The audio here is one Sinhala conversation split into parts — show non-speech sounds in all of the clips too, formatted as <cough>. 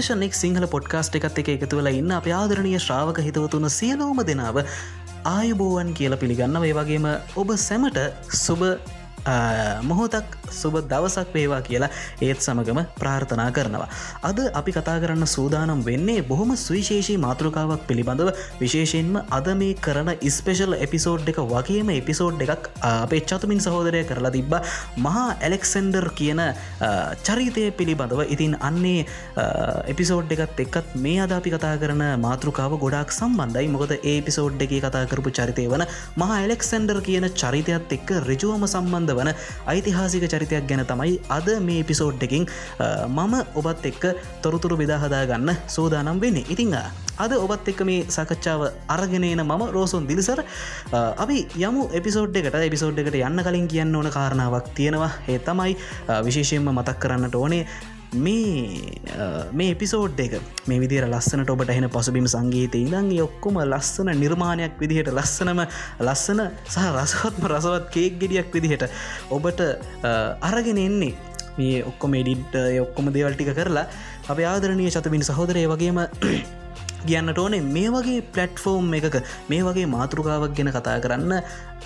ඩිමෙන්ශනෙක් සිංහල පොඩ්කාස්ට් එකත් එක එකතු වෙලා ඉන්න අප ආදරණය ශ්‍රාවක හිතවතුන සියලෝම දෙනාව ආයුබෝවන් කියල පිළිගන්න ඒ වගේම ඔබ සැමට සුබ මොහොතක් සුබ දවසක් වේවා කියලා ඒත් සමගම ප්‍රාර්ථනා කරනවා. අද අපි කතා කරන්න සූදානම් වෙන්නේ බොහොම සුවිශේෂී මාතෘකාවක් පිළිබඳව. විශේෂයෙන්ම අද මේ කරන ඉස්පේෂල් එපිසෝඩ් එක වගේම එපිසෝඩ් එකක් අපේ චතුමින් සහෝදරය කරලා තිබ්බ. මහා ඇලෙක්සෙන්ඩර් කියන චරිතය පිළිබඳව. ඉතින් අන්නේ එපිසෝඩ් එකත් එක්කත් මේ අද අපි කතා කරන මාතෘකාව ගොඩක් සම්බන්ධයි. මොකද ඒ පිසෝඩ් එක කතා කරපු චරිතය වන මහා ඇලෙක්සෙන්ඩර් කියන චරිතයත් එක්ක රිජුවම සම්බන්ධ සම්බන්ධ වන ඓතිහාසික චරිතයක් ගැන තමයි අද මේ පිසෝඩ් එකින් මම ඔබත් එක්ක තොරතුරු බෙදාහදා ගන්න සෝදානම් වෙන්නේ. ඉතිං අද ඔබත් එක්ක මේ සකච්ඡාව අරගෙනන මම රෝසුන් දිලිසර. අපි යමු එපිසෝඩ් එකට. එපිසෝඩ් එකට යන්න කලින් කියන්න ඕන කාරණාවක් තියෙනවා. ඒ තමයි විශේෂයෙන්ම මතක් කරන්නට ඕනේ මේ මේ එපිසෝඩ් එක මේ විදිර ලස්සනට ඔබට එහෙන පසුබිම් සංගීත ඉදන් ඔක්කොම ලස්සන නිර්මාණයක් විදිහට ලස්සනම ලස්සන සහ රසවත්ම රසවත් කේක් ගෙඩියක් විදිහට ඔබට අරගෙන එන්නේ. මේ ඔක්කොම එඩිට් ඔක්කොම දේවල්ටික කරලා අප ආදරණය චතමින් සහෝදරය වගේම කියන්නට ඕනේ මේ වගේ පලට්ෆෝර්ම් එකක මේ වගේ මාතෘකාවක් ගැන කතා කරන්න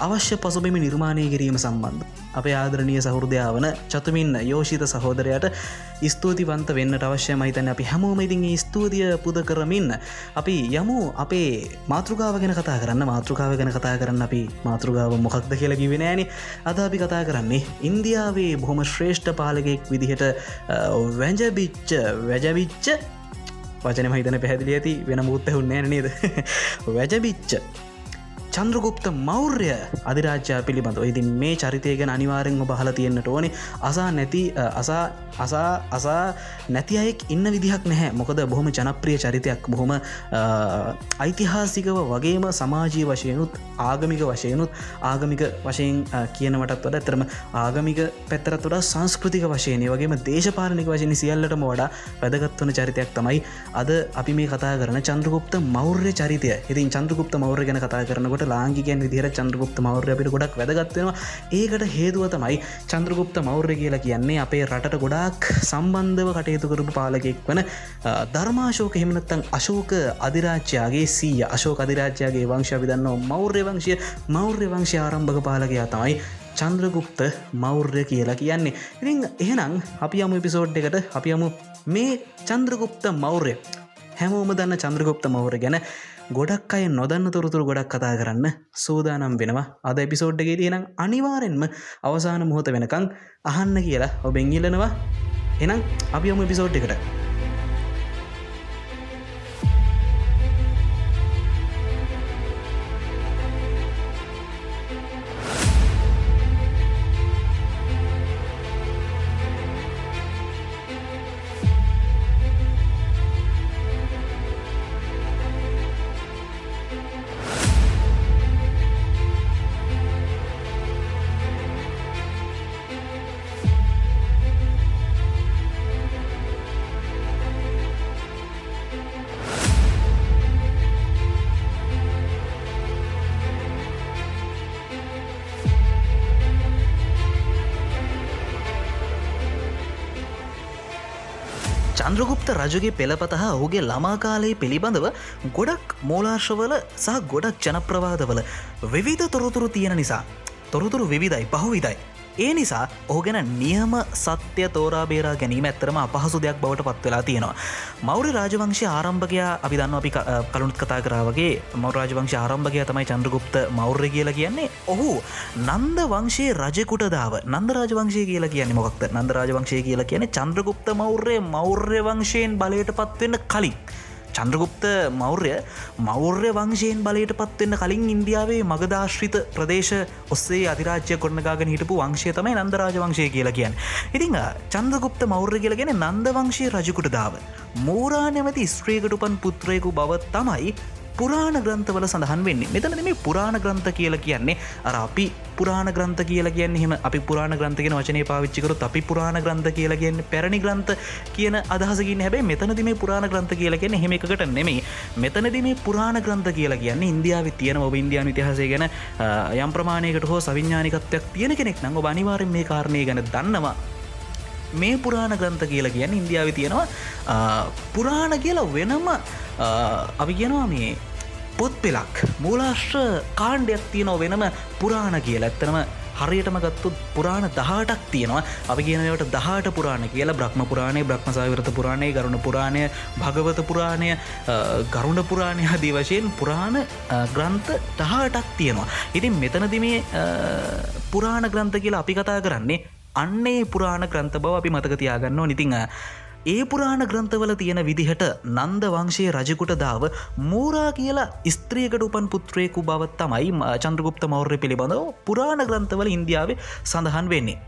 අවශ්‍ය පසුබෙම නිර්මාණය කිරීම සම්බන්ධ. අප ආදරණය සහෘදයාවන චතුමින් යෝෂිත සහෝදරයට ස්තුතිවන්ත වෙන්න අවශ්‍ය මහිතන අපි හැමෝම ඉතින් ස්තුතිය පුද කරමින්න. අපි යමු අපේ මාතෘකාව ගැන කතා කරන්න මාතෘකාව ගැන කතා කරන්න අපි මාතෘකාව මොකක්ද කියලකි වෙනෑන අද අපි කතා කරන්නේ ඉන්දියාවේ බොහොම ශ්‍රේෂ්ඨ පාලගෙක් විදිහට වැජබිච්ච වැජවිච්ච වචන හිතන පැහැදිලි ඇති වෙන මුත්ත හුන්නෑ නේද? <laughs> වැජබිච්ච චන්ද්‍රගුප්ත මෞර්ය අධිරාජ්‍යා පිළිබඳ ඉතින් මේ චරිතය ගැන අනිවාරෙන් බහල තියෙන්න්නට ඕනේ. අසා නැති අසා අසා අසා නැති අයෙක් ඉන්න විදිහක් නැහැ. මොකද බොහොම ජනප්‍රිය චරිතයක්. බොහොම ඓතිහාසිකව වගේම සමාජී වශයනුත් ආගමික වශයනුත් ආගමික වශයෙන් කියනවටත් වඩ ඇතරම ආගමික පැත්තරත් වඩා සංස්කෘතික වශයනය වගේම දේශපාලනික වශයෙන් සියල්ලටම වඩා වැදගත්වන චරිතයක් තමයි අද අපි මේ කතා කරන චන්ද්‍රගුප්ත මෞර්ය චරිතය. ඉතින් චන්ද්‍රගුප්ත මෞර්ය ගැන කතා කරනකොට ලාංගිකයන් විදිර චන්ද්‍රගුප්ත මෞර්ය අපිට ගොඩක් වැදගත්වෙනවා ඒකට හේදුව තමයි චන්ද්‍රගුප්ත මෞර්ය කියලා කියන්නේ අපේ රටට ගොඩක් සම්බන්ධව කටයුතු කරපු පාලකෙක් වන ධර්මාශෝක හෙමනත්තන් අශෝක අධිරාජ්‍යයාගේ සීය අශෝක අධිරාජ්‍යයාගේ වංශ විදන්නවා මෞර්ය වංශය. මෞර්ය වංශය ආරම්භක පාලකයා තමයි චන්ද්‍රගුප්ත මෞර්ය කියලා කියන්නේ. ඉතින් එහෙනම් අපි අමු එපිසෝඩ් එකට අපි අමු මේ චන්ද්‍රගුප්ත මෞර්ය. හැමෝම දන්න චන්ද්‍රගුප්ත මෞර්ය ගැන. ගොඩක් අය නොදන්න තොරතුරු ගොඩක් කතා කරන්න සූදානම් වෙනවා. අද එපිසෝඩ්ඩගේ තියෙනම් අනිවාරෙන්ම අවසාන මුහොත වෙනකං අහන්න කියලා ඔබෙන් ඉල්ලනවා. එනම් අපි ඔම එපිසෝඩ් එකට. චන්ද්‍රගුප්ත රජගේ පෙළපත හා ඔහුගේ ළමාකාලයේ පිළිබඳව ගොඩක් මෝලාර්ශවල සහ ගොඩක් ජනප්‍රවාදවල විවිධ තොරතුරු තියෙන නිසා. තොරතුරු විවිධයි පහුවිදයි ඒ නිසා ඔහු ගැන නියම සත්‍ය තෝරා බේරා ගැනීම ඇත්තරම අපහසු දෙයක් බවට පත්වෙලා තියෙනවා. මෞර රාජවංශය ආරම්භකයා අපි දන්න අපි කළුත් කතා කරාවගේ මෞරාජවංශ ආරම්භකය තමයි චන්ද්‍රගුප්ත මෞර්ය කියලා කියන්නේ ඔහු නන්ද වංශයේ රජකුටදාව නන්ද රාජවංශය කියලා කියන්නේ මොක්ද නන්ද රාජවංශය කියලා කියන්නේ චන්ද්‍රගුප්ත මෞර්ය මෞර්ය වංශයෙන් බලයට පත්වෙන්න කලින්. චන්ද්‍රගුප්ත මෞර්ය මෞර්ය වංශයෙන් බලයට පත්වෙන්න කලින් ඉන්දියාවේ මගදාශ්‍රිත ප්‍රදේශ ඔස්සේ අධිරාජ්‍ය කොටනගාගෙන හිටපු වංශය තමයි නන්දරාජ වංශය කියලා කියන්න. ඉතිං චන්ද්‍රගුප්ත මෞර්ය කියලගෙන නන්ද වංශය රජකුට දාව. මූරා නැමති ස්ත්‍රේකට උපන් පුත්‍රයකු බව තමයි පුරාණ ග්‍රන්ථවල සඳහන් වෙන්නේ. මෙතන මේ පුරාණ ග්‍රන්ථ කියල කියන්නේ අර අපි පුරාණ ග්‍රන්ථ කියල කියන්න හෙම අපි පුරාණ ග්‍රන්ථගෙන වචනය පාවිච්චිකරු අපි පුරාණ ග්‍රන්ථ කියලා කියන්න පැරණි ග්‍රන්ථ කියන අදහසකින් හැබේ මෙතනද මේ පුරාණ ග්‍රන්ථ කියලා කියන හෙමකට නෙමේ මෙතනද මේ පුරාණ ග්‍රන්ථ කියලා කියන්න ඉන්දියාව තියන ඔබ ඉන්දයාන ඉතිහසේ ගැන යම් ප්‍රමාණයකට හෝ සවිඥානිකත්වයක් තියෙන කෙනෙක් නඟ අනිවාරෙන් මේ කාරණය ගැන දන්නවා. මේ පුරාණ ග්‍රන්ථ කියලා කියන්න ඉන්දියාව තියෙනවා පුරාණ කියලා වෙනම අපි කියනවා මේ පොත් පෙලක් මූලාශ්‍ර කාණ්ඩයක් තියනව වෙනම පුරාණ කියලා. ඇත්තනම හරියටම ගත්තුත් පුරාණ දහටක් තියෙනවා. අපි කියනවට දහට පුරාණ කියලා. බ්‍රහ්ම පුරාණය බ්‍රහ්මසාවිරත පුරාණය ගරුණ පුරාණය භගවත පුරාණය ගරුණ පුරාණය හදී වශයෙන් පුරාණ ග්‍රන්ථ දහටක් තියෙනවා. ඉතින් මෙතනදිමේ පුරාණ ග්‍රන්ථ කියලා අපි කතා කරන්නේ අන්නේ පුරාණ ග්‍රන්ථ බව අපි මතක තියාගන්න නිතිංහ ඒ පුරාණ ග්‍රන්ථවල තියෙන විදිහට නන්ද වංශයේ රජකුට දාව මූරා කියලා ස්ත්‍රියකට උපන් පුත්‍රයකු බවත් තමයි චන්ද්‍රගුප්ත මෞර්ය පිළිබඳව පුරාණ ග්‍රන්ථවල ඉන්දියාවේ සඳහන් වෙන්නේ.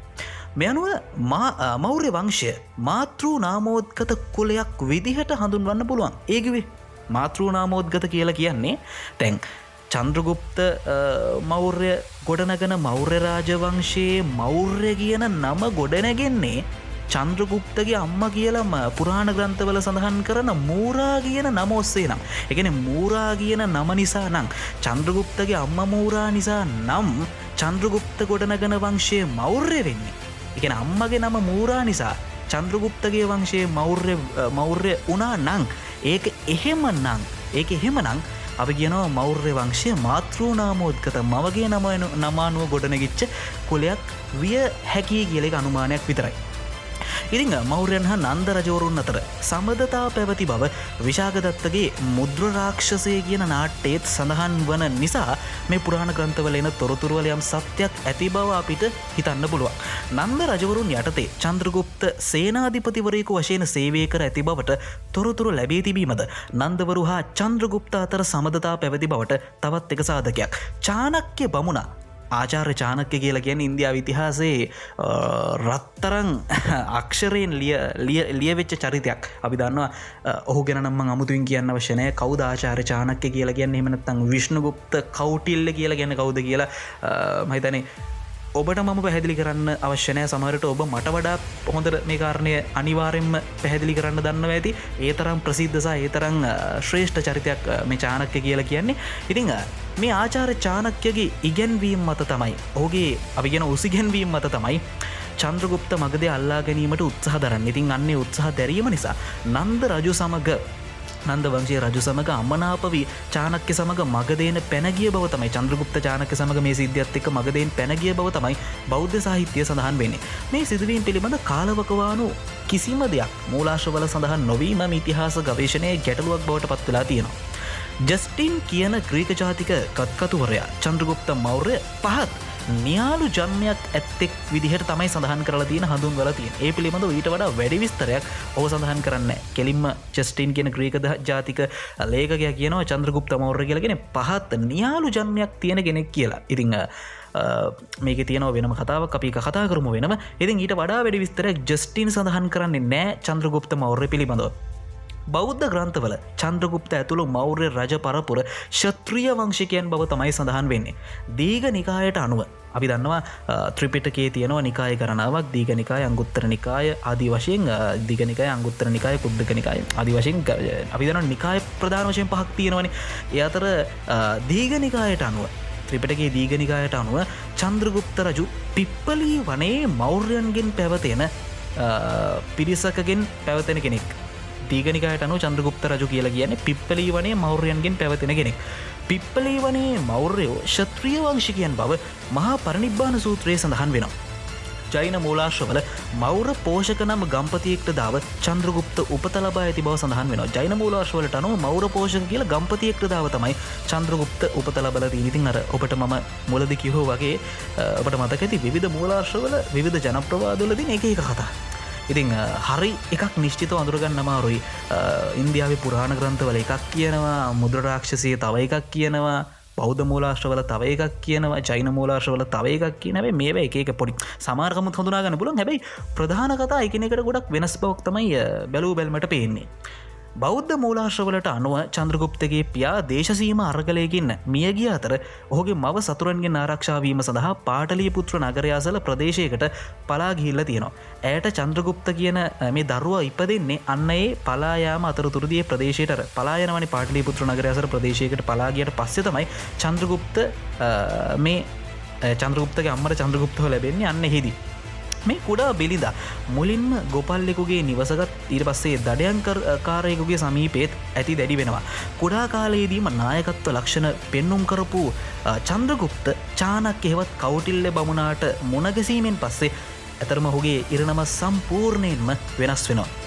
මෙයනුව මෞර්ය වංශය මාතෘ නාමෝද්ගත කුලයක් විදිහට හඳුන්වන්න පුළුවන්. ඒගවේ මාතෘනාමෝද්ගත කියලා කියන්නේ තැන් චන්ද්‍රගුප්ත මෞර්ය ගොඩනගන මෞර්ය රාජවංශයේ මෞර්ය කියන නම ගොඩනැගෙන්නේ චන්ද්‍රගුප්තගේ අම්ම කියලම පුරාණ ග්‍රන්ථවල සඳහන් කරන මූරා කියන නම. ඔස්සේ නම් එකන මූරා කියන නම නිසා නං චන්ද්‍රගුප්තගේ අම්ම මූරා නිසා නම් චන්ද්‍රගුප්ත ගොඩනගන වංශය මෞර්ය වෙන්නේ. එකන අම්මගේ නම මූරා නිසා චන්ද්‍රගුප්තගේ වංශයේ මෞර්ය මෞර්ය වනා නං ඒක එහෙම නං ඒක එහෙම නං අපි කියනවා මෞර්ය වංශය මාතෘනාමෝද්ගත මවගේ නම නමානුව ගොඩනගිච්ච කොලයක් විය හැකී කියලෙ අනුමානයක් විතරයි. ඉරිං මෞර්යන් හා නන්ද රජවරුන් අතර සමඳතා පැවති බව විශාගදත්තගේ මුද්‍රරාක්ෂසය කියන නාට්ටේත් සඳහන් වන නිසා මේ පුරාණ ග්‍රන්ථවලෙන තොරතුරුවලයම් සත්‍යයක් ඇති බව අපිට හිතන්න පුළුවන්. නන්ද රජවරුන් යටතේ චන්ද්‍රගුප්ත සේනාධිපතිවරයකු වශයෙන් සේවය කර ඇති බවට තොරතුරු ලැබේ තිබීමද නන්දවරු හා චන්ද්‍රගුප්ත අතර සමඳතා පැවති බවට තවත් එක සාධකයක්. චානක්‍ය බමුණා ආචාර්ය චානක්‍ය කියලා ගැන ඉන්දියාව ඉතිහාසේ රත්තරං <laughs> අක්ෂරයෙන් ලිය ලියවෙච්ච චරිතයක්. අපි දන්නවා ඔහු ගැනම අමුතුන් කියන්න වශනය කෞද ආචාර චානක්‍ය කියලා ගැන්න එමනත්තං විශ්ණගුප්ත කවුටිල්ල කියලා ගැන කවුද කියලා? මහිතනේ ඔබට මම පැහැදිලි කරන්න අවශ්‍යනය සමහරට ඔබ මට වඩා හොඳට මේ කාරණය අනිවාරෙන්ම පැහැදිලි කරන්න දන්න ඇති. ඒ තරම් ප්‍රසිද්ධසා ඒ තරං ශ්‍රේෂ්ඨ චරිතයක් මේ චානක්‍ය කියලා කියන්නේ. ඉතිං මේ ආචාර චානක්‍යගේ ඉගැන්වීම් මත තමයි ඕගේ අපි ගෙන උසිගැන්වීම් මත තමයි චන්ද්‍රගුප්ත මගද අල්ලා ගැනීමට උත්සාහ දරන්න. ඉතින් අන්නේ උත්සාහ දැරීම නිසා නන්ද රජු සමඟ නන්ද වංශය රජු සමඟ අමනාපවී චානක්‍ය සමඟ මගදේන පැනගිය බව තමයි චන්ද්‍රගුප්ත චානක සමඟ මේ සිද්ධියත් එක්ක මගදයෙන් පැනගිය බව තමයි බෞද්ධ සාහිත්‍යය සඳහන් වෙන්නේ මේ සිදුවීම් පිළිබඳ කාලවකවානු කිසිම දෙයක් මූලාශවල සඳහන් නොවීම ඉතිහාස ගවේශණය ගැටලුවක් බවට පත්වෙලා තියෙනවා. ජස්ටින් කියන ග්‍රීක ජාතික කත්කතුවරයා චන්ද්‍රගුප්ත මෞර්ය පහත් නියාලු ජන්මයක් ඇත්තෙක් විදිහට තමයි සඳහන් කරලා තියෙන හඳුන් වල තියෙන ඒ පිළිබඳ ඊට වඩා වැඩි විස්තරයක් ඔහු සඳහන් කරන්න කෙලින්ම චස්ටින් කියන ක්‍රීකද ජාතික ලේකගයක් කියනවා චන්ද්‍රගුප්ත මෞර්ය කියලගෙන පහත් නියාලු ජන්මයක් තියෙන කෙනෙක් කියලා. ඉතිං මේක තියනව වෙනම කතාව අපි කතා කරම වෙනම. ඉතින් ඊට වඩා වැඩි විස්තරයක් ජස්ටින් සඳහන් කරන්නේ නෑ චන්ද්‍රගුප්ත මෞර්ය පිළිබඳව. බෞද්ධ ග්‍රන්ථවල චන්ද්‍රගුප්ත ඇතුළු මෞර්ය රජ පරපුර ශත්‍රිය වංශිකයන් බව තමයි සඳහන් වෙන්නේ. දීග නිකායට අනුව අපි දන්නවා ත්‍රිපිටකේ තියෙනවා නිකාය කරනාවක් දීග නිකාය අංගුත්තර නිකාය ආදී වශයෙන් දිගනිකය අංගුත්තර නිකාය පුද්දක නිකාය අදි වශයෙන් අපි දන නිකාය ප්‍රධාන වශයෙන් පහක් තියෙනවන ඒ අතර දීග නිකායට අනුව ත්‍රිපටගේ දීගනිකායට අනුව චන්ද්‍රගුප්ත රජු පිප්පලී වනේ මෞර්යන්ගෙන් පැවතෙන පිරිසකගෙන් පැවතෙන කෙනෙක් දීගනිකායට අනු චන්ද්‍රගුප්ත රජු කියලා කියන පිප්පලී වනේ මෞර්යන්ගෙන් පැවතින කෙනෙක්. පිප්පලී වනේ මෞර්යෝ ශත්‍රිය වංශිකයන් බව මහා පරනිබ්බාන සූත්‍රයේ සඳහන් වෙනවා. ජෛන මූලාශ්‍රවල මෞර පෝෂක නම් ගම්පතියෙක්ට දාව චන්ද්‍රගුප්ත උපතලබා ඇති බව සඳහන් වෙන ජෛන මූලාශ්වලට අනුව මෞර පෝෂක කියල ගම්පතියෙක්ට දාව තමයි චන්ද්‍රගුප්ත උපතලබල ඉතින් අර ඔබට මම මුලදි කිහෝ වගේ ඔබට මතකඇති විධ මූලාශ්‍රවල විධ ජනප්‍රවාදලදින එක එක කතා. ඉතිං හරි එකක් නිශ්චිත අඳුරගන්න අමාරුයි ඉන්දියාව පුරාණ ග්‍රන්ථවල එකක් කියනවා මුද්‍රරාක්ෂසය තව එකක් කියනවා බෞද්ධ මූලාශ්‍රවල තව එකක් කියනවා චයින මූලාශ්‍රවල තව එකක් කියනවේ. මේ එක පොඩි සමාර්ගමුත් හඳුනාගන්න පුලන් හැබයි ප්‍රධාන කතා එකනෙකට ගොඩක් වෙනස් බවක් තමයි බැලූ බැල්මට පේන්නේ. බෞද්ධ මූලාශ්‍රවලට අනුව චන්ද්‍රගුප්තගේ පියා දේශසීම අර්ගලයකින්න මියගිය අතර ඔහුගේ මව සතුරන්ගේ ආරක්ෂාවීම සඳහා පාටලී පුත්‍ර නගරයාසල ප්‍රදේශයකට පලාගිහිල්ල තියෙනවා. ඇයට චන්ද්‍රගුප්ත කියන මේ දරුව ඉපදෙන්නේ අන්න ඒ පලායාම අතරතුරදිය ප්‍රදේශයට පලායනවනි පාටලි පුත්‍ර නගරයාසර ප්‍රදේශයකට පලාගියට පස්සෙ තමයි චන්ද්‍රගුප්ත මේ චන්ද්‍රගුප්තගේ අම්මට චන්ද්‍රගුප්තව ලැබෙන්නේ අන්න හිදී මේ කුඩා බිලිදා මුලින්ම ගොපල්ලෙකුගේ නිවසගත් ඊට පස්සේ දඩයන්කර කාරයකුගේ සමීපේත් ඇති දැඩි වෙනවා. කුඩා කාලයේදීම නායකත්ව ලක්ෂණ පෙන්නුම් කරපු චන්ද්‍රගුප්ත චානක් එහෙවත් කවුටිල්ල බමුණාට මුණගැසීමෙන් පස්සේ ඇතරම හුගේ ඉරණම සම්පූර්ණයෙන්ම වෙනස් වෙනවා.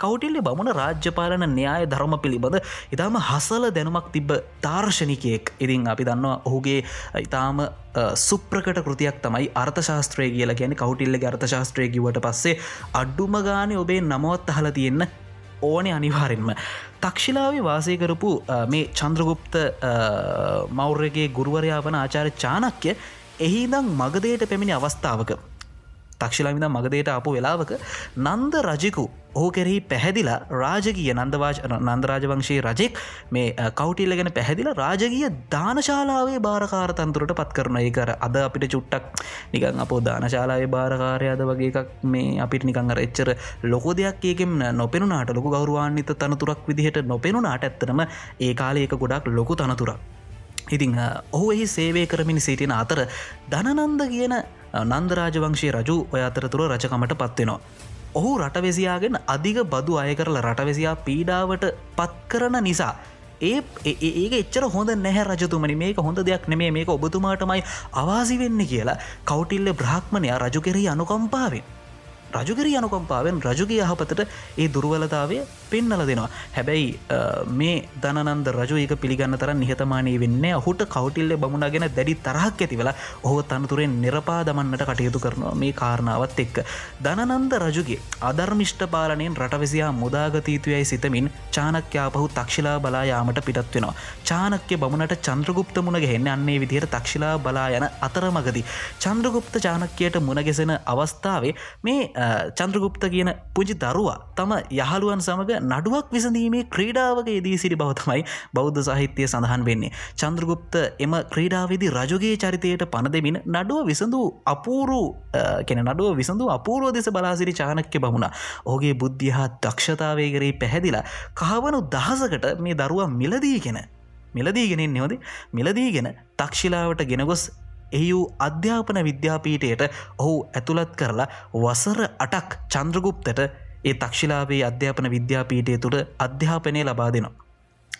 කවටිල්ලි බමුණ රාජ්‍යපාලන න්‍යාය ධර්ම පිළිබඳ ඉතාම හසල දැනුමක් තිබ්බ තාර්ශනිකයෙක් ඉතින් අපි දන්නවා ඔහුගේ ඉතාම සුප්‍රකට කෘතියක් තමයි අර්ථශාස්ත්‍රය කියලා ගැන කවටිල්ලගේ අර්ථශාස්ත්‍රය කිවට පස්සේ අඩ්ඩුම ගානය ඔබේ නමුවත් අහල තියෙන්න ඕනේ අනිවාරෙන්ම තක්ෂිලාවේ වාසය කරපු මේ චන්ද්‍රගුප්ත මෞර්යගේ ගුරුවරයා වන ආචාර චානක්‍ය එහිදං මගදයට පැමිණි අවස්ථාවක තක්ෂිලමිද මගදයට අපපු වෙලාවක නන්ද රජිකු ඕ කෙරෙහි පැහැදිලා රාජගිය නන්දවාජ නන්දරාජවංශයේ රජෙක් මේ කවටිල්ලගෙන පැහැදිලා රාජගිය දානශාලාවේ භාරකාරතන්තුරට පත් කරන ඒකර අද අපිට චුට්ටක් නිකන් අපෝ දානශාලාවේ භාරකාරයද වගේ එකක් මේ අපිට නිකං අර එච්චර ලොකෝ දෙයක් ඒකෙම නොපෙනුනාට ලොකු ගෞරවාන්විත තනතුරක් විදිහට නොපෙනුනාට ඇත්තනම ඒ කාලේ එක ගොඩක් ලොකු තනතුරක්. ඉතිං ඔහු එහි සේවය කරමිනි සිටින අතර ධනනන්ද කියන නන්දරාජවංශී රජු ඔය අතරතුර රජකමට පත්වෙනවා. ඔහු රටවෙසියාගෙන් අධික බදු අය කරලා රටවෙසියා පීඩාවට පත් කරන නිසා. ඒ ඒක එච්චර හොඳ නැහැ රජතුමනි මේක හොඳ දෙයක් නෙමේ මේක ඔබතුමාටමයි අවාසි වෙන්න කියලා කවටිල්ල බ්‍රහ්මණයා රජු කෙරෙහි අනුකම්පාවෙන් රජුගරී අනුකම්පාවෙන් රජුගේ යහපතට ඒ දුර්වලතාවය පෙන්නල දෙනවා. හැබැයි මේ දනන්ද රජු ඒක පිළිගන්න තර නිහතමානී වෙන්න ඔහුට කවටිල්ල බමුණගෙන දැඩි තරහක් ඇති වෙලා ඔහු තනතුරෙන් නිරපා දමන්නට කටයුතු කරනවා මේ කාරණාවත් එක්ක. දනනන්ද රජුගේ අධර්මිෂ්ට පාලනයෙන් රටවිසියා මුදාගතීතුයයි සිතමින් චානක්‍යාපහු තක්ෂිලා බලා යාමට පිටත් වෙනවා. චානක්‍ය බමුණට චන්ද්‍රගුප්ත මුණ ගැහෙන්න අන්නේ විදිහයට තක්ෂිලා බලා යන අතරමගදී. චන්ද්‍රගුප්ත චානක්‍යයට මුණගෙසෙන අවස්ථාවේ මේ චන්ද්‍රගුප්ත කියන පුජි දරුවා තම යහළුවන් සමඟ නඩුවක් විසඳීමේ ක්‍රීඩාවක යෙදී සිටි බවතමයි බෞද්ධ සාහිත්‍යය සඳහන් වෙන්නේ. චන්ද්‍රගුප්ත එම ක්‍රීඩාවේදි රජුගේ චරිතයට පණ දෙමින් නඩුව විසඳූ අපූරු කෙන නඩුව විසඳූ අපූරුව දෙස බලාසිරි චානක්‍ය බමුණ ඕගේ බුද්ධිය හා දක්ෂතාවේකරේ පැහැදිලා කහවනු දහසකට මේ දරුවා මිලදීගෙන මිලදීගෙනෙන් නෙවද මිලදීගෙන තක්ෂිලාවට ගෙනගොස් එහි වූ අධ්‍යාපන විද්‍යාපීටයට ඔහු ඇතුළත් කරලා වසර අටක් චන්ද්‍රගුප්තට ඒ තක්ෂිලාවේ අධ්‍යාපන විද්‍යාපීටය තුළ අධ්‍යාපනය ලබා දෙනවා.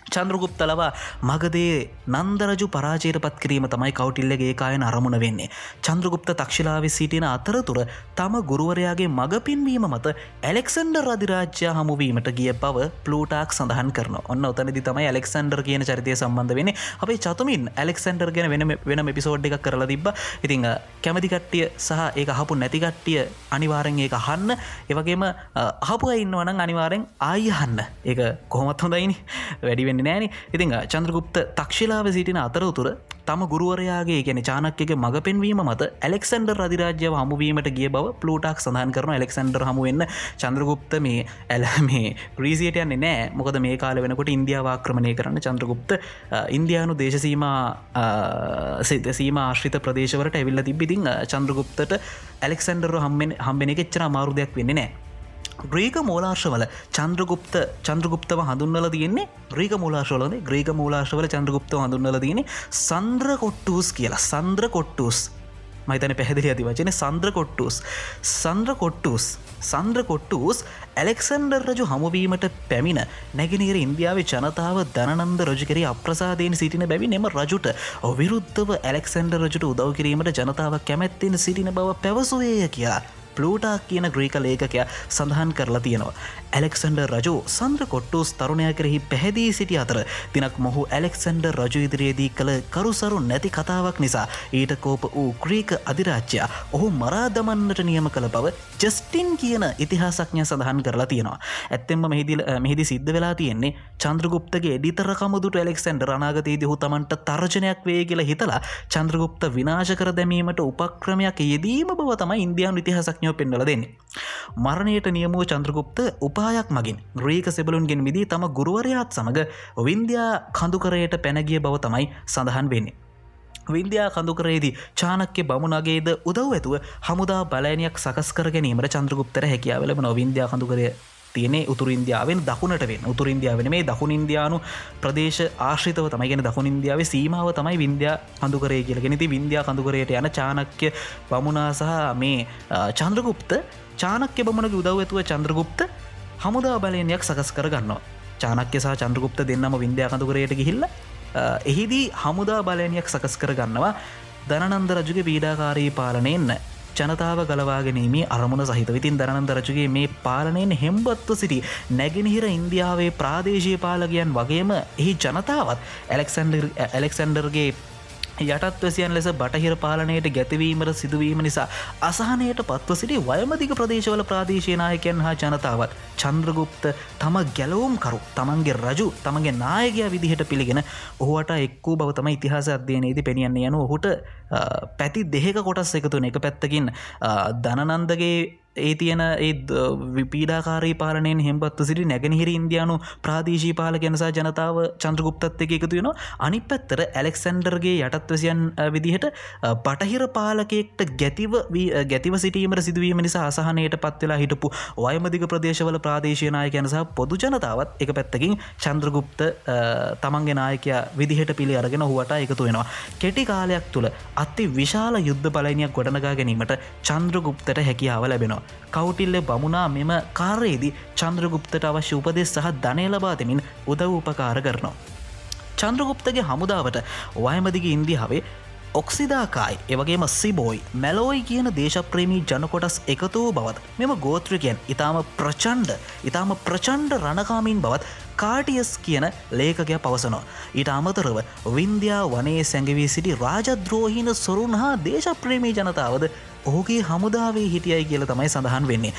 චන්ද්‍රගුප්ත ලවා මගදේ නන්දරජු පරාජයට පත් කිරීම තමයි කවටිල්ලගේ කායන අරමුණ වෙන්නේ. චන්ද්‍රගුප්ත තක්ෂිලාව සිටින අතරතුර තම ගුරුවරයාගේ මඟ පින්වීම මත ඇලෙක්සන්ඩර් රදිරාජ්‍ය හමුවීමට ගිය බව පලෝටක් සඳහන් කරන ඔන්න ඔතනදි තමයි ඇලෙක්සන්ඩර් කියන චරිතය සම්බන්ධ වෙන අපේ චතුමින් ඇලෙක්සන්ඩර් ගෙන වෙන වෙන පිසෝඩ් එකක් කරලා තිබ ඉතිං කැමතිකට්ටිය සහ ඒ හපු නැතිකට්ටිය අනිවාරෙන් ඒක හන්න ඒවගේම හපු ඉන්නවන අනිවාරෙන් ආයහන්න ඒක කොහොමත් හොඳයිනි. වැඩිවෙන්න නෑන. ඉතිං චන්ද්‍රගුප්ත තක්ෂිලාව සිටින අතරතුර තම ගුරුවරයාගේ ගැන චානක්ගේ මඟ පෙන්වීම මත ඇලෙක්සන්ඩර් රදිරාජ්‍යව හමුවීමට ගිය බව පලෝටක් සඳහන් කරන ඇලෙක්සන්ඩර් හමුවෙන්න චන්ද්‍රගුප්ත මේ ඇල මේ ක්‍රීසියට යන්නේ නෑ. මොකද මේ කාල වෙනකොට ඉන්දියාවාක්‍රමණය කරන්න චන්ද්‍රගුප්ත ඉන්දයානු දේශසීම සිතසීම ආශ්‍රිත ප්‍රදේශවලට ඇවිල්ල තිබිතිං චන්ද්‍රගුප්තට ඇලෙක්සන්ඩර් හම්බෙන් හම්බෙන එච්චර මාරුදයක් වෙන්නේ නෑ. ග්‍රීක මූලාර්ශවල චන්ද්‍රගුප්ත චන්ද්‍රගුප්තව හඳුන්වල තියන්නේ ග්‍රීක මූලාශවලද ග්‍රීක මූලාශවල චන්ද්‍රගුප්ත හඳුන්වල තියන්නේ සන්ද්‍ර කොට්ටූස් කියලා. සන්ද්‍ර කොට්ටූස් මහිතන පැහැදිලි ඇති වචන සන්ද්‍ර කොට්ටුස් සන්ද්‍ර කොට්ටුස් සන්ද්‍ර කොට්ටුස් ඇලෙක්සන්ඩර් රජු හමුවීමට පැමිණ නැගෙනීර ඉන්දියාව ජනතාව දනන්ද රජකරි අප්‍රසාදයෙන් සිටින බැවි එම රජුට ඔවිරුද්ධව ඇලෙක්සන්ඩර් රජුට උදව් කිරීමට ජනතාව කැමැත්තෙන් සිටින බව පැවසුවේය කියා ප්ලූටා කියන ග්‍රීක ලේකකයා සඳහන් කරලා තියෙනවා. ඇලෙක්සන්ඩර් රජු සන්ද්‍ර කොට්ටුස් තරුණය කෙරෙහි පැහැදී සිටි අතර තිනක් මොහු ඇලෙක්සන්ඩර් රජු ඉදිරියේදී කළ කරුසරු නැති කතාවක් නිසා ඊට කෝප වූ ග්‍රීක අධිරාච්‍යයා ඔහු මරා දමන්නට නියම කළ බව ජස්ටින් කියන ඉතිහාසක්ඥ සඳහන් කරලා තියෙනවා. ඇත්තෙම මෙහිදිල මෙහිදි සිද්ධ වෙලා තියෙන්නේ චන්ද්‍රගුප්තගේ එඩිතරකමුදුට ඇලෙක්සන්ඩ රනාගතයේද හු තමන්ට තර්ජනයක් වේ කියලා හිතලා චන්ද්‍රගුප්ත විනාශ කර දැමීමට උපක්‍රමයක් යෙදීම බව තමයි ඉන්දයානු ඉතිහාසක්ඥෝ පෙන්වල දෙන්නේ. මරණයට නියමුව චන්ද්‍රගුප්ත උපායක් මගින් ග්‍රීක සෙබලුන්ගෙන් විදී තම ගුරුවරයාත් සමඟ වින්දයා කඳුකරයට පැනගිය බව තමයි සඳහන් වෙන්නේ. වින්දයා කඳුකරේදී චානක්‍ය බමුණගේද උදව් ඇතුව හමුදා බලයනයක් සකස් කර ගැනීමට චන්ද්‍රගුප්තර හැකියාවලම නොවින්දයා කඳුකරය තියනේ උතුර ඉන්දියාවෙන් දකුණට වෙන් උතුර ඉන්දියාවන මේ දකුණ ඉන්දයානු ප්‍රදේශ ආශ්‍රිතව තමයිගෙන දකුණ ඉන්දියාව සීමාව තමයි වින්දයා කඳුකරේ කියලගෙනති වින්දයා කඳුකරයට යන චානක්‍ය බමුණා සහ මේ චන්ද්‍රගුප්ත චානක්‍ය බමුණක උදව් ඇතුව චන්ද්‍රගුප්ත හමුදා බලයනයක් සකස් කරගන්නවා. චානක්‍ය සහ චන්ද්‍රගුප්ත දෙන්නම වින්දයා කඳුකරයට ගිහිල්ල එහිදී හමුදා බලයනයක් සකස් කරගන්නවා. දනන්ද රජුගේ පීඩාකාරී පාලනයෙන් ජනතාව ගලවාගෙනීමේ අරමුණ සහිත විතින් දරනන්ද රජුගේ මේ පාලනයෙන් හෙම්බත්ව සිටි නැගෙනහිර ඉන්දියාවේ ප්‍රාදේශය පාලගයන් වගේම එහි ජනතාවත් ඇලෙක්සන්ඩර් ඇලෙක්සන්ඩර්ගේ යටත්වසියන් ලෙස බටහිර පාලනයට ගැතිවීමට සිදුවීම නිසා අසහනයට පත්ව සිටි වයමදික ප්‍රදේශවල ප්‍රාදේශනායකයන් හා ජනතාවත් චන්ද්‍රගුප්ත තම ගැලවුම් කරු තමන්ගේ රජු තමගේ නායකයා විදිහට පිළිගෙන ඔහුවට එක්කූ බව තම ඉතිහාස අධ්‍යයනයේදී පෙනියන්න යනු ඔහුට පැති දෙහෙක කොටස් එකතුන එක පැත්තකින් දනනන්දගේ ඒ තියෙන ඒ විපීඩාකාරී පාලනයෙන් හෙම්බත්ව සිටි නැගෙනහිර ඉන්දයානු ප්‍රාදේශී පාල ගැනසා ජනතාව චන්ද්‍රගුප්තත් එක එකතු වෙන අනි පැත්තර ඇලෙක්සන්ඩර්ගේ යටත්වසියන් විදිහට පටහිර පාලකෙක්ට ගැතිව ගැතිව සිටීමට සිදුවීම නිසා අසහනයට පත්වෙලා හිටපු වයමදික ප්‍රදේශවල ප්‍රාදේශනාය ගැනසා පොදු ජනතාවත් එක පැත්තකින් චන්ද්‍රගුප්ත තමන්ගේ නායකයා විදිහට පිළි අරගෙන හුවට එකතු වෙනවා. කෙටි කාලයක් තුළ අති විශාල යුද්ධ බලනයක් ගොඩනගා ගැනීමට චන්ද්‍රගුප්තට හැකියාව ලැබෙනවා. කවුටිල්ල බමුණා මෙම කාරයේදී චන්ද්‍රගුප්තට අවශ්‍ය උපදෙස් සහ ධනය ලබාතමින් උදව් උපකාර කරනවා. චන්ද්‍රගුප්තගේ හමුදාවට වයමදිග ඉන්දියාවේ ඔක්සිදාකායි එවගේම සිබෝයි මැලෝයි කියන දේශප්‍රේමී ජනකොටස් එකතු බවත් මෙම ගෝත්‍රිකයන් ඉතාම ප්‍රචන්්ඩ ඉතාම ප්‍රචන්්ඩ රණකාමින් බවත් කාටියස් කියන ලේකගය පවසනවා. ඊට අමතරව වින්දයා වනේ සැඟවී සිටි රාජද්‍රෝහින සොරුන් හා දේශප්‍රේමී ජනතාවද ඕගේ හමුදාවේ හිටියයි කියල තමයි සඳහන් වෙන්නේ.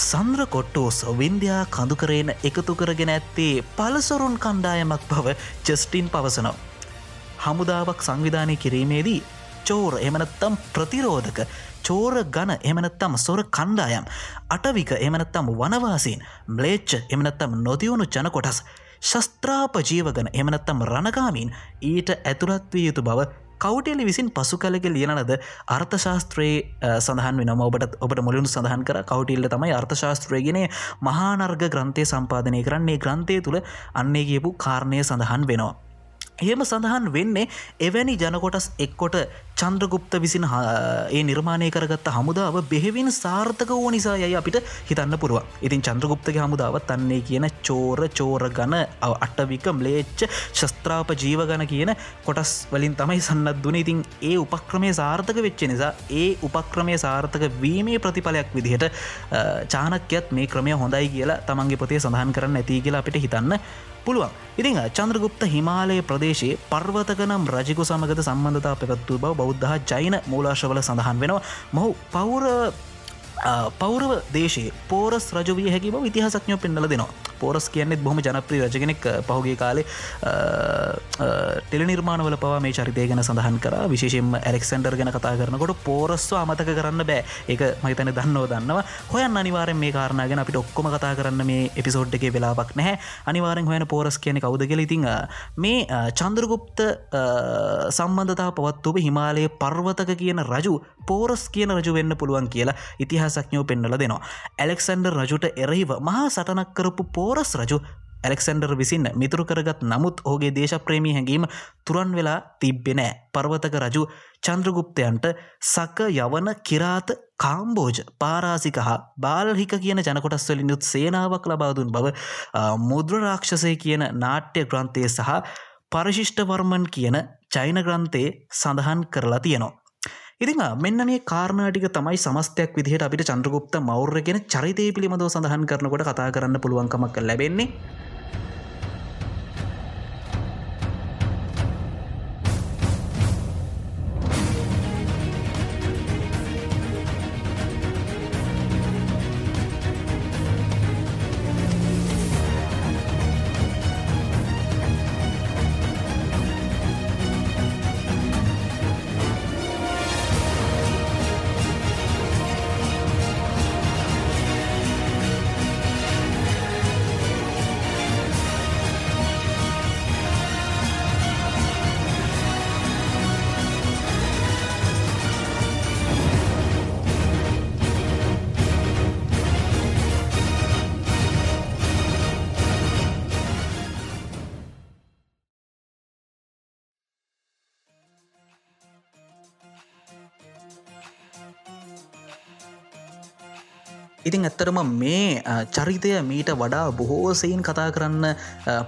සන්ද්‍ර කොට්ටෝස් වින්දයා කඳුකරේන එකතු කරගෙන ඇත්තේ පලසොරුන් කණ්ඩායමක් බව ජස්ටින් පවසනවා. හමුදාවක් සංවිධානය කිරීමේදී චෝර එමනත්තම් ප්‍රතිරෝධක චෝර ගණ එමනත්තම් සොර කණ්ඩායම් අටවික එමනත්තම් වනවාසීන් බ්ලේච්ච එමනත්තම් නොතිවුණු ජන කොටස් ශස්ත්‍රාප ජීවගන එමනත්තම් රණගාමීන් ඊට ඇතුළත්විය යුතු බව කවටෙලි විසින් පසු කලක ලියනද අර්ථශාස්ත්‍රයේ සඳහන් වෙන ඔබට ඔබට මුලින් සඳහන් කර කවටිල්ල තමයි අර්ථශාස්ත්‍රයගෙන මහානර්ග ග්‍රන්ථය සම්පාධනය කරන්නේ ග්‍රන්ථය තුළ අන්නේ කියපු කාරණය සඳහන් වෙනවා. එහෙම සඳහන් වෙන්නේ එවැනි ජනකොටස් එක්කොට චන්ද්‍රගුප්ත විසින් ඒ නිර්මාණය කරගත්ත හමුදාව බෙහෙවින් සාර්ථක වූ නිසා යයි අපිට හිතන්න පුරුව ඉතින් චන්ද්‍රගුප්තගේ හමුදාවත් තන්නේ කියන චෝර චෝර ගණ අටවික මලේච්ච ශස්ත්‍රාප ජීව ගණ කියන කොටස් වලින් තමයි සන්නත් දුන ඉතින් ඒ උපක්‍රමය සාර්ථක වෙච්ච නිසා ඒ උපක්‍රමය සාර්ථක වීමේ ප්‍රතිඵලයක් විදිහට චානක්‍යත් මේ ක්‍රමය හොඳයි කියලා තමන්ගේ පොතේ සඳහන් කරන්න ඇති කියලා අපිට හිතන්න පුළුවන්. ඉතිං චන්ද්‍රගුප්ත හිමාලය ප්‍රදේශයේ පර්වතකනම් රජිකු සමගත සම්බන්ධතා පැත්තු බව බෞද්ධ ජයින මූලාශවල සඳහන් වෙනවා. මොහු පෞර පෞරව දේශේ පෝරස් රජවිය හැකි බව ඉතිහසක්ඥෝ පෙන්නල දෙනවා පෝරස් කියන්නෙත් බොහම ජනප්‍රී රජගෙනෙක් පහුගේ කාලේ ටෙලිනිර්මාණවල පවා මේ චරිතය ගැන සඳහන් කර විශේෂෙන් ඇලෙක්සන්ඩර් ගැන කතා කරනකොට පෝරස්ව අමතක කරන්න බෑ ඒක මහිතන දන්නව දන්නවා හොයන් අනිවාරෙන් මේ කාරණගෙන අපිට ඔක්කොම කතා කරන්න මේ එපිසෝඩ් එක වෙලාක් නැහැ අනිවාරෙන් හොයන පෝරස් කියන කවුද කෙල ඉතිං මේ චන්ද්‍රගුප්ත සම්බන්ධතා පවත්තුව හිමාලයේ පර්වතක කියන රජු පෝරස් කියන රජු වෙන්න පුළුවන් කියලා ඉතිහාසක්ඥෝ පෙන්නල දෙනවා. ඇලෙක්සන්ඩර් රජුට එරහිව මහා සටනක් කරපු පෝරස් රජු ඇලෙක්සන්ඩර් විසින් මිතුරු කරගත් නමුත් ඕගේ දේශප්‍රේමී හැඟීම තුරන් වෙලා තිබ්බෙනෑ පර්වතක රජු චන්ද්‍රගුප්තයන්ට සක යවන කිරාත කාම්බෝජ පාරාසික හා බාල්හික කියන ජනකොටස්වලින් යුත් සේනාවක් ලබාදුන් බව මුද්‍රරාක්ෂසය කියන නාට්‍ය ග්‍රන්ථය සහ පරිශිෂ්ඨවර්මන් කියන චෛන ග්‍රන්ථයේ සඳහන් කරලා තියෙනවා. ඉතිං මෙන්න මේ කාරණටික තමයි සමස්තයක් විදිහට අපිට චන්ද්‍රගුප්ත මෞර්යගෙන චරිතය පිළිබඳව සඳහන් කරනකොට කතා කරන්න පුළුවන්කමක් ලැබෙන්නේ. ඉතින් ඇත්තරම මේ චරිතය මීට වඩා බොහෝසයින් කතා කරන්න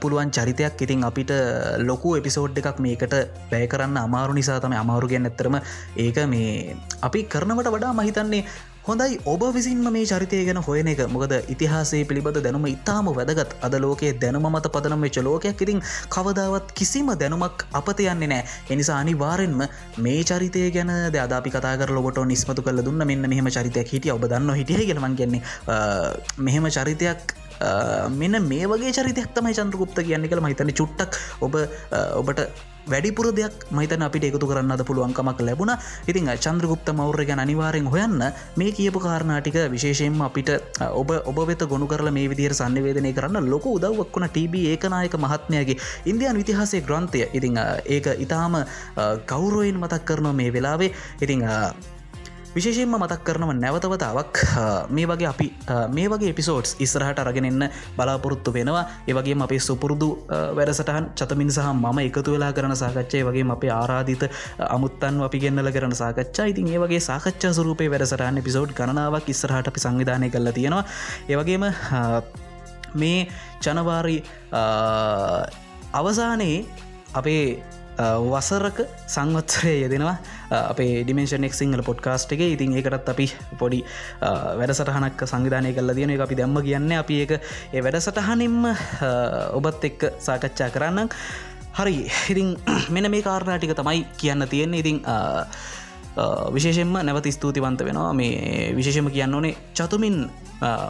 පුළුවන් චරිතයක්. ඉතින් අපිට ලොකු එපිසෝඩ් එකක් මේකට බැය කරන්න අමාරු නිසා තම අමාරුගෙන් ඇත්තරම ඒක මේ අපි කරනවට වඩා මහිතන්නේ හොඳයි. ඔබ විසින්ම මේ චරිතය ගැන හොයන එක. මොකද ඉතිහාසේ පිළිබඳ දැනුම ඉතාම වැදගත්. අද ලෝකයේ දැනුම මත පදනම් වෙච්ච ලෝකයක්. ඉතින් කවදාවත් කිසිම දැනුමක් අපත යන්නේ නෑ එනිසා අනිවාරෙන්ම මේ චරිතය ගැන අදාපි කතාර ලොට නිස්මතු කල දුන්න මෙන්න මෙහම චරිතයක් හිටිය. ඔබ දන්න හිටිය ගෙනවන් කියන්නේ. මෙහෙම චරිතයක් මෙන්න මේ වගේ චරිතයක් තමයි චන්ද්‍රගුප්ත කියන්නේ කළ මහිතන චුට්ටක් ඔබ ඔබට වැඩිපුර දෙයක් මහිතන අපිට එකතු කරන්නද පුළුවන්කමක් ලැබුණ. ඉතින් චන්ද්‍රගුප්ත මෞර්ය ගැන අනිවාරෙන් හොයන්න මේ කියපු කාරණාටික විශේෂයෙන්ම අපිට ඔබ ඔබ වෙත ගොුණු කරල මේ විදිර සන්නිවේදනය කරන්න ලොක උදව්වක් වුණ ටබ ඒකනායක මහත්මයගේ ඉන්දයන් විතිහාසේ ග්‍රන්ථය. ඉතිං ඒක ඉතාම කවුරුවෙන් මතක් කරනවා මේ වෙලාවේ. ඉතිං විශේෂයෙන්ම මතක් කරනව නැවතවතාවක් මේ වගේ අපි මේ වගේ එපිසෝඩ්ස් ඉස්රහට අරගෙනන්න බලාපොරොත්තු වෙනවා. ඒවගේ අපේ සුපුරුදු වැඩසටහන් චතමින් සහ මම එකතු වෙලා කරන සාකච්ඡය වගේ අපේ ආරාධිත අමුත්තන් අපි ගෙන්න්නල කරන සාකච්ඡා. ඉතින් ඒ වගේ සාකච්ඡා සුරූපය වැඩසටහන් එපිසෝඩ් ගණනාවක් ඉස්රහට අපි සංවිධානය කරලා තියෙනවා. ඒවගේම මේ ජනවාරි අවසානයේ අපේ වසරක සංවත්සරය යෙදෙනවා. අපේ ඩිමේෂනෙක් සිංහල පොඩ්කාස්ට් එක. ඉතින් ඒකටත් අපි පොඩි වැඩසටහනක් සංවිධානය කල දියන එක අපි දැම්ම කියන්න අපි ඒක ඒ වැඩසටහනින්ම ඔබත් එක්ක සාකච්ඡා කරන්න හරි. ඉතින් මෙන මේ කාරණටික තමයි කියන්න තියෙන්නේ. ඉතින් විශේෂෙන්ම නැවත ස්තුතිවන්ත වෙනවා. මේ විශේෂම කියන්න ඕනේ චතුමින්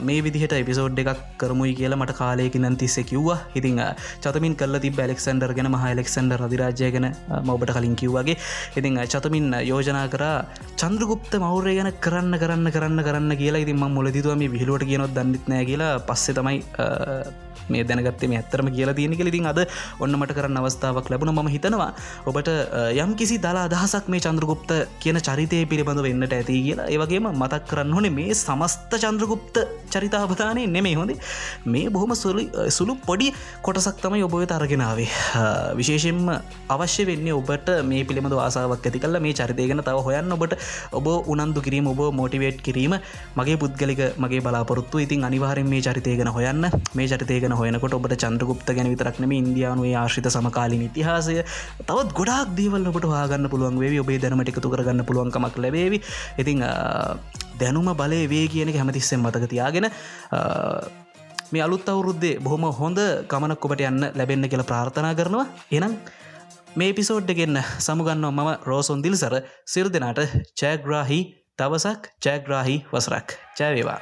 මේ විදිහට එපිසෝඩ් එකක් කරමුයි කියලා මට කාලයකිනන් තිස්ස කිව්වා. හිතිං චතමින් කල්ල ති බැලෙක්සන්ඩර් ගෙන මහ එලෙක්සන්ඩර් අධිරාජය ගැන මොබට කලින් කිව්වගේ. ඉතිං චතමින් යෝජනා කර චන්ද්‍රගුප්ත මෞරය ගැන කරන්න කරන්න කරන්න කරන්න කියලා. ඉතින් ම මුලදිතුවම විහිලුවට කියනොත් දන්නෙත්නෑ කියලා. පස්සෙ තමයි මේ දැනගත්තේ මේ ඇත්තරම කියලා තියෙන කලිතින් අද ඔන්නමට කරන්න අවස්ථාවක් ලැබුණ. ම හිතනවා ඔබට යම් කිසි දලා අදහසක් මේ චන්ද්‍රගුප්ත කියන චරිතය පිළිබඳ වෙන්නට ඇති කියලා. ඒවගේම මතක් කරන්න හොනේ මේ සමස්ත චන්ද්‍රගුප්ත චරිතාවතානය නෙමේ හොඳේ. මේ බොහොම සුළු සුළු පොඩි කොටසක් තමයි ඔබ තරගෙනාවේ විශේෂෙන්ම අවශ්‍ය වෙන්න ඔබට මේ පිළිබඳ ආසාාවක් ඇති කල මේ චරිතයගෙන තව හොයන්න ඔබට ඔබ උනන්දු කිරීම ඔබ මෝටිවේට් කිරීම මගේ පුද්ගලික මගේ බලාපොරොත්තු. ඉතින් අනිවාරෙන් මේ චරිතයගෙන හොයන්න. මේ චරිතයගෙන හොයනකොට ඔබට චන්ද්‍රගුප්ත ගැන විතරක්නම ඉන්දයානුවේ ආශ්‍රිත සමකාලින් ඉතිහාසය. තවත් ගොඩක් දේවල් ඔබට වාගන්න පුළුවන් වේ ඔබේ දැනමට එකතු කරගන්න පුළුවන්කමක් ලැබේවි. ඉතිං දැනුම බලය වේ කියන හැමතිස්සෙන් මතක තියාගෙන මේ අලුත් අවුරුද්දේ බොහොම හොඳ ගමනක් ඔබට යන්න ලැබෙන්න කියලා ප්‍රාර්ථනා කරනවා. එනම් මේ පිසෝඩ්ඩගෙන්න්න සමුගන්න මම රෝසොන් දිල්සර. සිර දෙනාට චෑග්‍රාහි දවසක් ජෑග්‍රාහි වසරක්. ජයවේවා.